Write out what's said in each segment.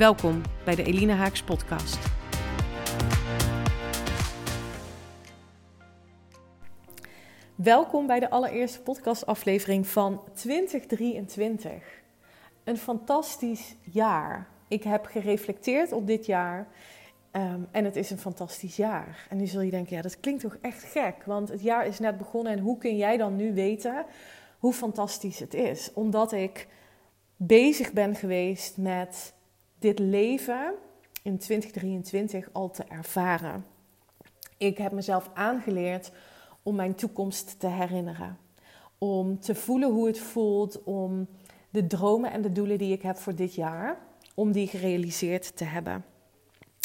Welkom bij de Elina Haaks podcast. Welkom bij de allereerste podcastaflevering van 2023. Een fantastisch jaar. Ik heb gereflecteerd op dit jaar um, en het is een fantastisch jaar. En nu zul je denken, ja, dat klinkt toch echt gek, want het jaar is net begonnen en hoe kun jij dan nu weten hoe fantastisch het is? Omdat ik bezig ben geweest met dit leven in 2023 al te ervaren. Ik heb mezelf aangeleerd om mijn toekomst te herinneren. Om te voelen hoe het voelt om de dromen en de doelen die ik heb voor dit jaar, om die gerealiseerd te hebben.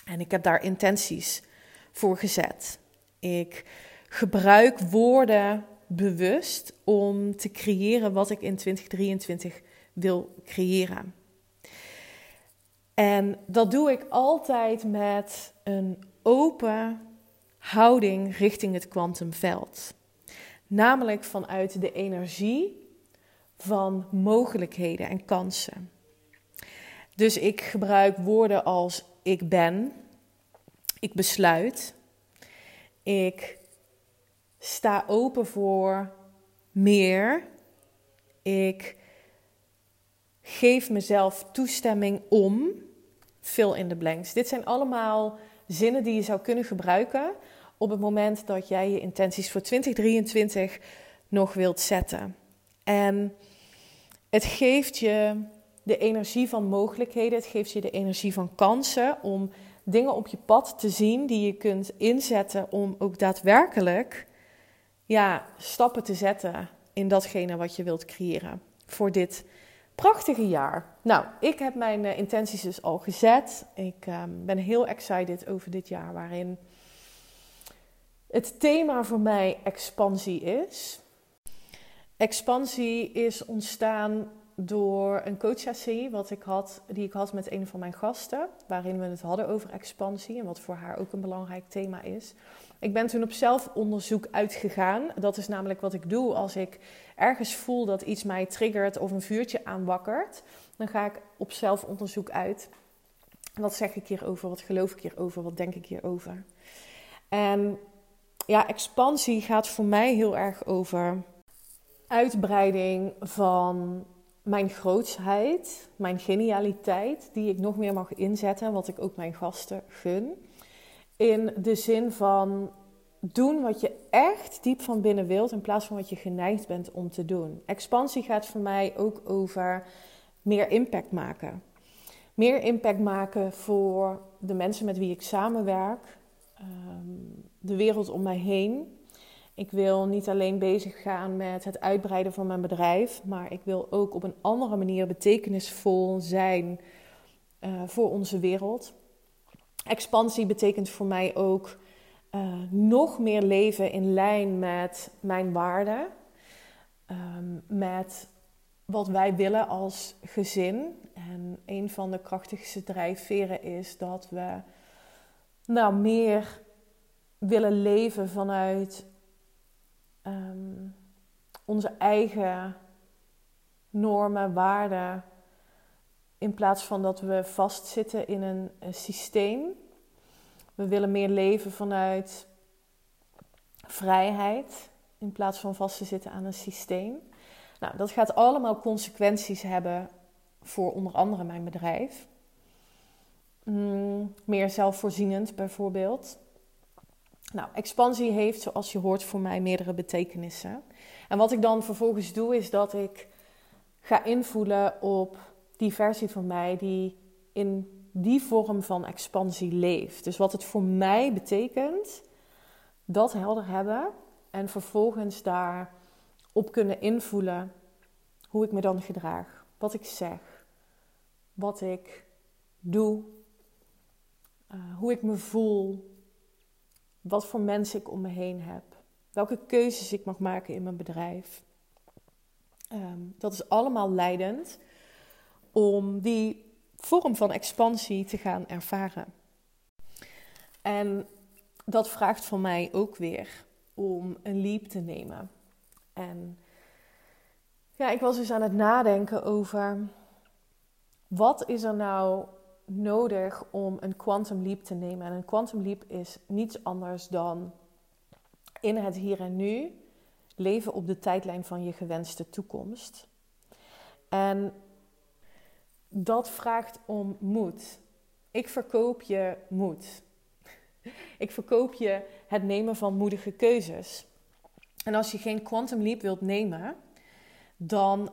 En ik heb daar intenties voor gezet. Ik gebruik woorden bewust om te creëren wat ik in 2023 wil creëren. En dat doe ik altijd met een open houding richting het kwantumveld. Namelijk vanuit de energie van mogelijkheden en kansen. Dus ik gebruik woorden als ik ben, ik besluit, ik sta open voor meer, ik geef mezelf toestemming om, fill in the blanks. Dit zijn allemaal zinnen die je zou kunnen gebruiken op het moment dat jij je intenties voor 2023 nog wilt zetten. En het geeft je de energie van mogelijkheden, het geeft je de energie van kansen om dingen op je pad te zien die je kunt inzetten om ook daadwerkelijk ja, stappen te zetten in datgene wat je wilt creëren voor dit prachtige jaar. Nou, ik heb mijn uh, intenties dus al gezet. Ik uh, ben heel excited over dit jaar, waarin het thema voor mij expansie is. Expansie is ontstaan door een coachsessie wat ik had, die ik had met een van mijn gasten, waarin we het hadden over expansie en wat voor haar ook een belangrijk thema is. Ik ben toen op zelfonderzoek uitgegaan. Dat is namelijk wat ik doe als ik ergens voel dat iets mij triggert of een vuurtje aanwakkert. Dan ga ik op zelfonderzoek uit. Wat zeg ik hierover? Wat geloof ik hierover? Wat denk ik hierover? En ja, expansie gaat voor mij heel erg over uitbreiding van mijn grootsheid, mijn genialiteit, die ik nog meer mag inzetten, wat ik ook mijn gasten gun. In de zin van doen wat je echt diep van binnen wilt in plaats van wat je geneigd bent om te doen. Expansie gaat voor mij ook over meer impact maken. Meer impact maken voor de mensen met wie ik samenwerk, ehm, de wereld om mij heen. Ik wil niet alleen bezig gaan met het uitbreiden van mijn bedrijf, maar ik wil ook op een andere manier betekenisvol zijn uh, voor onze wereld. Expansie betekent voor mij ook uh, nog meer leven in lijn met mijn waarden, um, met wat wij willen als gezin. En een van de krachtigste drijfveren is dat we nou meer willen leven vanuit um, onze eigen normen, waarden, in plaats van dat we vastzitten in een, een systeem. We willen meer leven vanuit vrijheid in plaats van vast te zitten aan een systeem. Nou, dat gaat allemaal consequenties hebben voor onder andere mijn bedrijf. Mm, meer zelfvoorzienend bijvoorbeeld. Nou, expansie heeft, zoals je hoort, voor mij meerdere betekenissen. En wat ik dan vervolgens doe, is dat ik ga invoelen op die versie van mij die in die vorm van expansie leeft. Dus wat het voor mij betekent, dat helder hebben en vervolgens daar op kunnen invoelen hoe ik me dan gedraag, wat ik zeg, wat ik doe, uh, hoe ik me voel, wat voor mensen ik om me heen heb, welke keuzes ik mag maken in mijn bedrijf. Um, dat is allemaal leidend om die vorm van expansie te gaan ervaren. En dat vraagt van mij ook weer om een leap te nemen. En ja, ik was dus aan het nadenken over wat is er nou nodig om een quantum leap te nemen. En een quantum leap is niets anders dan in het hier en nu leven op de tijdlijn van je gewenste toekomst. En dat vraagt om moed. Ik verkoop je moed. Ik verkoop je het nemen van moedige keuzes. En als je geen quantum leap wilt nemen, dan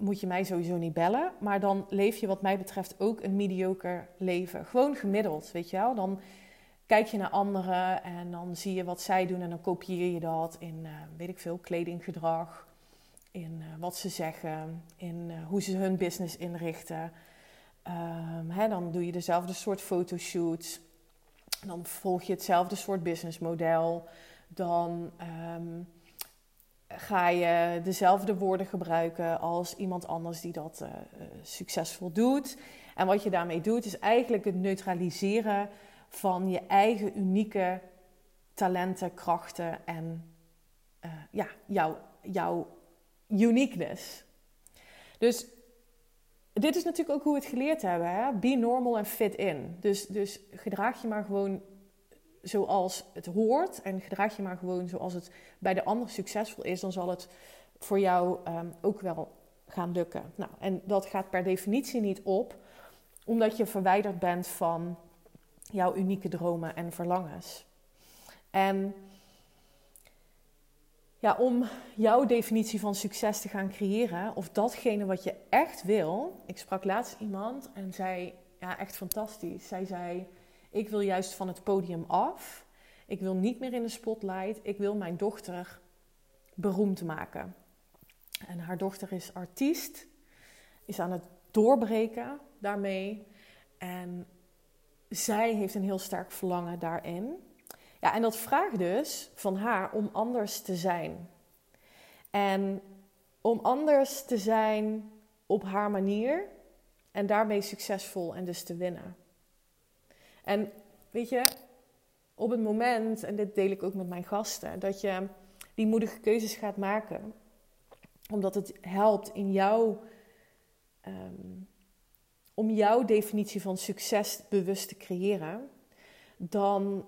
moet je mij sowieso niet bellen. Maar dan leef je wat mij betreft ook een mediocre leven. Gewoon gemiddeld, weet je wel. Dan kijk je naar anderen en dan zie je wat zij doen en dan kopieer je dat in, uh, weet ik veel, kledinggedrag. In uh, wat ze zeggen, in uh, hoe ze hun business inrichten. Um, hè, dan doe je dezelfde soort fotoshoots. Dan volg je hetzelfde soort businessmodel. Dan um, ga je dezelfde woorden gebruiken als iemand anders die dat uh, succesvol doet. En wat je daarmee doet, is eigenlijk het neutraliseren van je eigen unieke talenten, krachten en uh, ja, jouw, jouw uniqueness. Dus dit is natuurlijk ook hoe we het geleerd hebben. Hè? Be normal en fit in. Dus, dus gedraag je maar gewoon zoals het hoort. En gedraag je maar gewoon zoals het bij de ander succesvol is. Dan zal het voor jou um, ook wel gaan lukken. Nou, en dat gaat per definitie niet op. Omdat je verwijderd bent van jouw unieke dromen en verlangens. En ja, om jouw definitie van succes te gaan creëren, of datgene wat je echt wil. Ik sprak laatst iemand en zei, ja, echt fantastisch. Zij zei: Ik wil juist van het podium af. Ik wil niet meer in de spotlight. Ik wil mijn dochter beroemd maken. En haar dochter is artiest, is aan het doorbreken daarmee. En zij heeft een heel sterk verlangen daarin. Ja, en dat vraagt dus van haar om anders te zijn. En om anders te zijn op haar manier en daarmee succesvol en dus te winnen. En weet je, op het moment, en dit deel ik ook met mijn gasten, dat je die moedige keuzes gaat maken, omdat het helpt in jouw, um, om jouw definitie van succes bewust te creëren, dan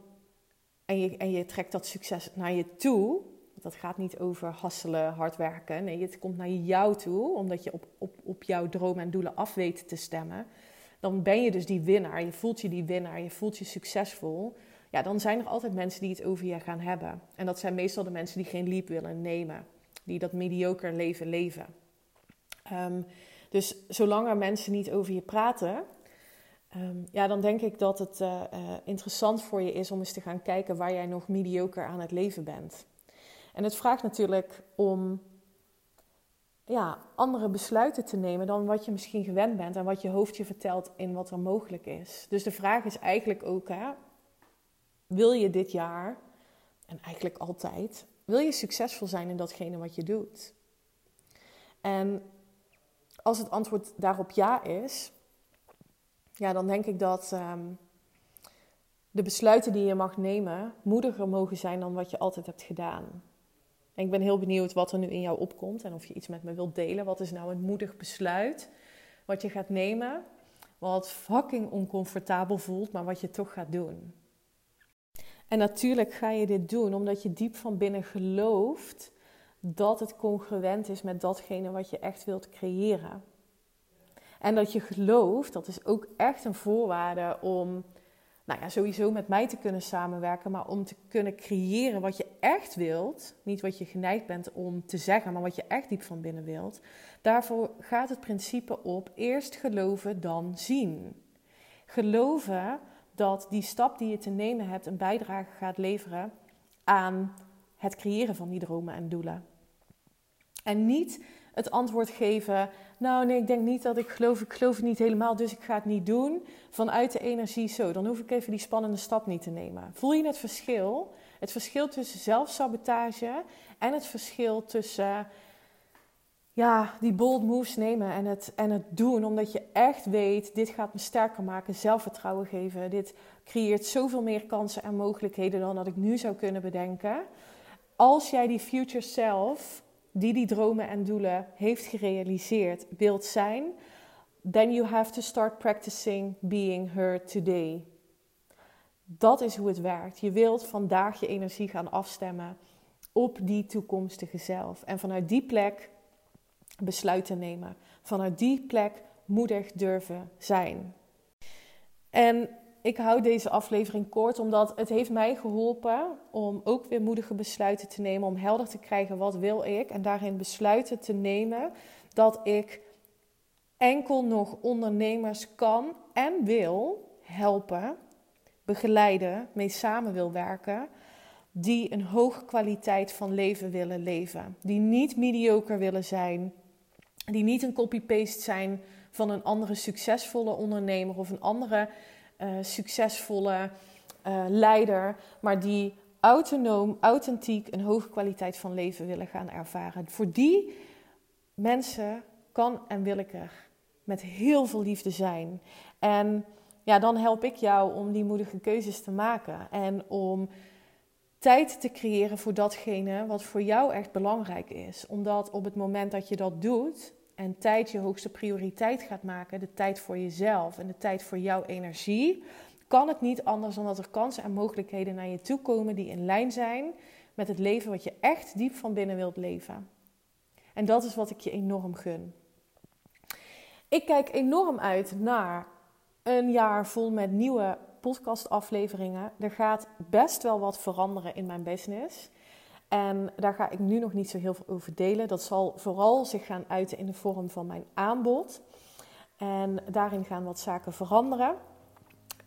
en je, en je trekt dat succes naar je toe. Dat gaat niet over hasselen, hard werken. Nee, het komt naar jou toe, omdat je op, op, op jouw dromen en doelen af weet te stemmen. Dan ben je dus die winnaar. Je voelt je die winnaar. Je voelt je succesvol. Ja, dan zijn er altijd mensen die het over je gaan hebben. En dat zijn meestal de mensen die geen leap willen nemen. Die dat mediocre leven leven. Um, dus zolang er mensen niet over je praten, Um, ja, dan denk ik dat het uh, uh, interessant voor je is om eens te gaan kijken waar jij nog mediocre aan het leven bent. En het vraagt natuurlijk om ja, andere besluiten te nemen dan wat je misschien gewend bent en wat je hoofd je vertelt in wat er mogelijk is. Dus de vraag is eigenlijk ook, hè, wil je dit jaar, en eigenlijk altijd, wil je succesvol zijn in datgene wat je doet? En als het antwoord daarop ja is, ja, dan denk ik dat ehm, de besluiten die je mag nemen moediger mogen zijn dan wat je altijd hebt gedaan. Ik ben heel benieuwd wat er nu in jou opkomt en of je iets met me wilt delen. Wat is nou een moedig besluit wat je gaat nemen, wat fucking oncomfortabel voelt, maar wat je toch gaat doen? En natuurlijk ga je dit doen omdat je diep van binnen gelooft dat het congruent is met datgene wat je echt wilt creëren. En dat je gelooft, dat is ook echt een voorwaarde om nou ja, sowieso met mij te kunnen samenwerken, maar om te kunnen creëren wat je echt wilt. Niet wat je geneigd bent om te zeggen, maar wat je echt diep van binnen wilt. Daarvoor gaat het principe op eerst geloven, dan zien. Geloven dat die stap die je te nemen hebt een bijdrage gaat leveren aan het creëren van die dromen en doelen. En niet het antwoord geven. Nou, nee, ik denk niet dat ik geloof. Ik geloof niet helemaal, dus ik ga het niet doen. Vanuit de energie zo. Dan hoef ik even die spannende stap niet te nemen. Voel je het verschil? Het verschil tussen zelfsabotage en het verschil tussen ja, die bold moves nemen en het, en het doen. Omdat je echt weet, dit gaat me sterker maken, zelfvertrouwen geven. Dit creëert zoveel meer kansen en mogelijkheden dan dat ik nu zou kunnen bedenken. Als jij die future self, die die dromen en doelen heeft gerealiseerd, wilt zijn, then you have to start practicing being her today. Dat is hoe het werkt. Je wilt vandaag je energie gaan afstemmen op die toekomstige zelf. En vanuit die plek besluiten nemen. Vanuit die plek moedig durven zijn. En ik hou deze aflevering kort omdat het heeft mij geholpen om ook weer moedige besluiten te nemen, om helder te krijgen wat wil ik en daarin besluiten te nemen dat ik enkel nog ondernemers kan en wil helpen, begeleiden, mee samen wil werken, die een hoge kwaliteit van leven willen leven, die niet mediocre willen zijn, die niet een copy-paste zijn van een andere succesvolle ondernemer of een andere uh, succesvolle uh, leider, maar die autonoom, authentiek een hoge kwaliteit van leven willen gaan ervaren. Voor die mensen kan en wil ik er met heel veel liefde zijn. En ja, dan help ik jou om die moedige keuzes te maken en om tijd te creëren voor datgene wat voor jou echt belangrijk is. Omdat op het moment dat je dat doet en tijd je hoogste prioriteit gaat maken, de tijd voor jezelf en de tijd voor jouw energie, kan het niet anders dan dat er kansen en mogelijkheden naar je toe komen die in lijn zijn met het leven wat je echt diep van binnen wilt leven. En dat is wat ik je enorm gun. Ik kijk enorm uit naar een jaar vol met nieuwe podcastafleveringen. Er gaat best wel wat veranderen in mijn business. En daar ga ik nu nog niet zo heel veel over delen. Dat zal vooral zich gaan uiten in de vorm van mijn aanbod. En daarin gaan wat zaken veranderen.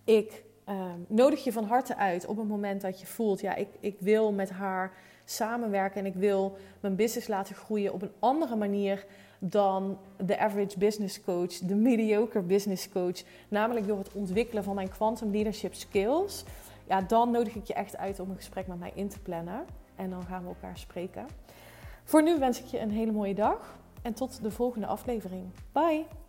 Ik uh, nodig je van harte uit op het moment dat je voelt, ja, ik, ik wil met haar samenwerken en ik wil mijn business laten groeien op een andere manier dan de average business coach, de mediocre business coach, namelijk door het ontwikkelen van mijn quantum leadership skills. Ja, dan nodig ik je echt uit om een gesprek met mij in te plannen en dan gaan we elkaar spreken. Voor nu wens ik je een hele mooie dag en tot de volgende aflevering. Bye!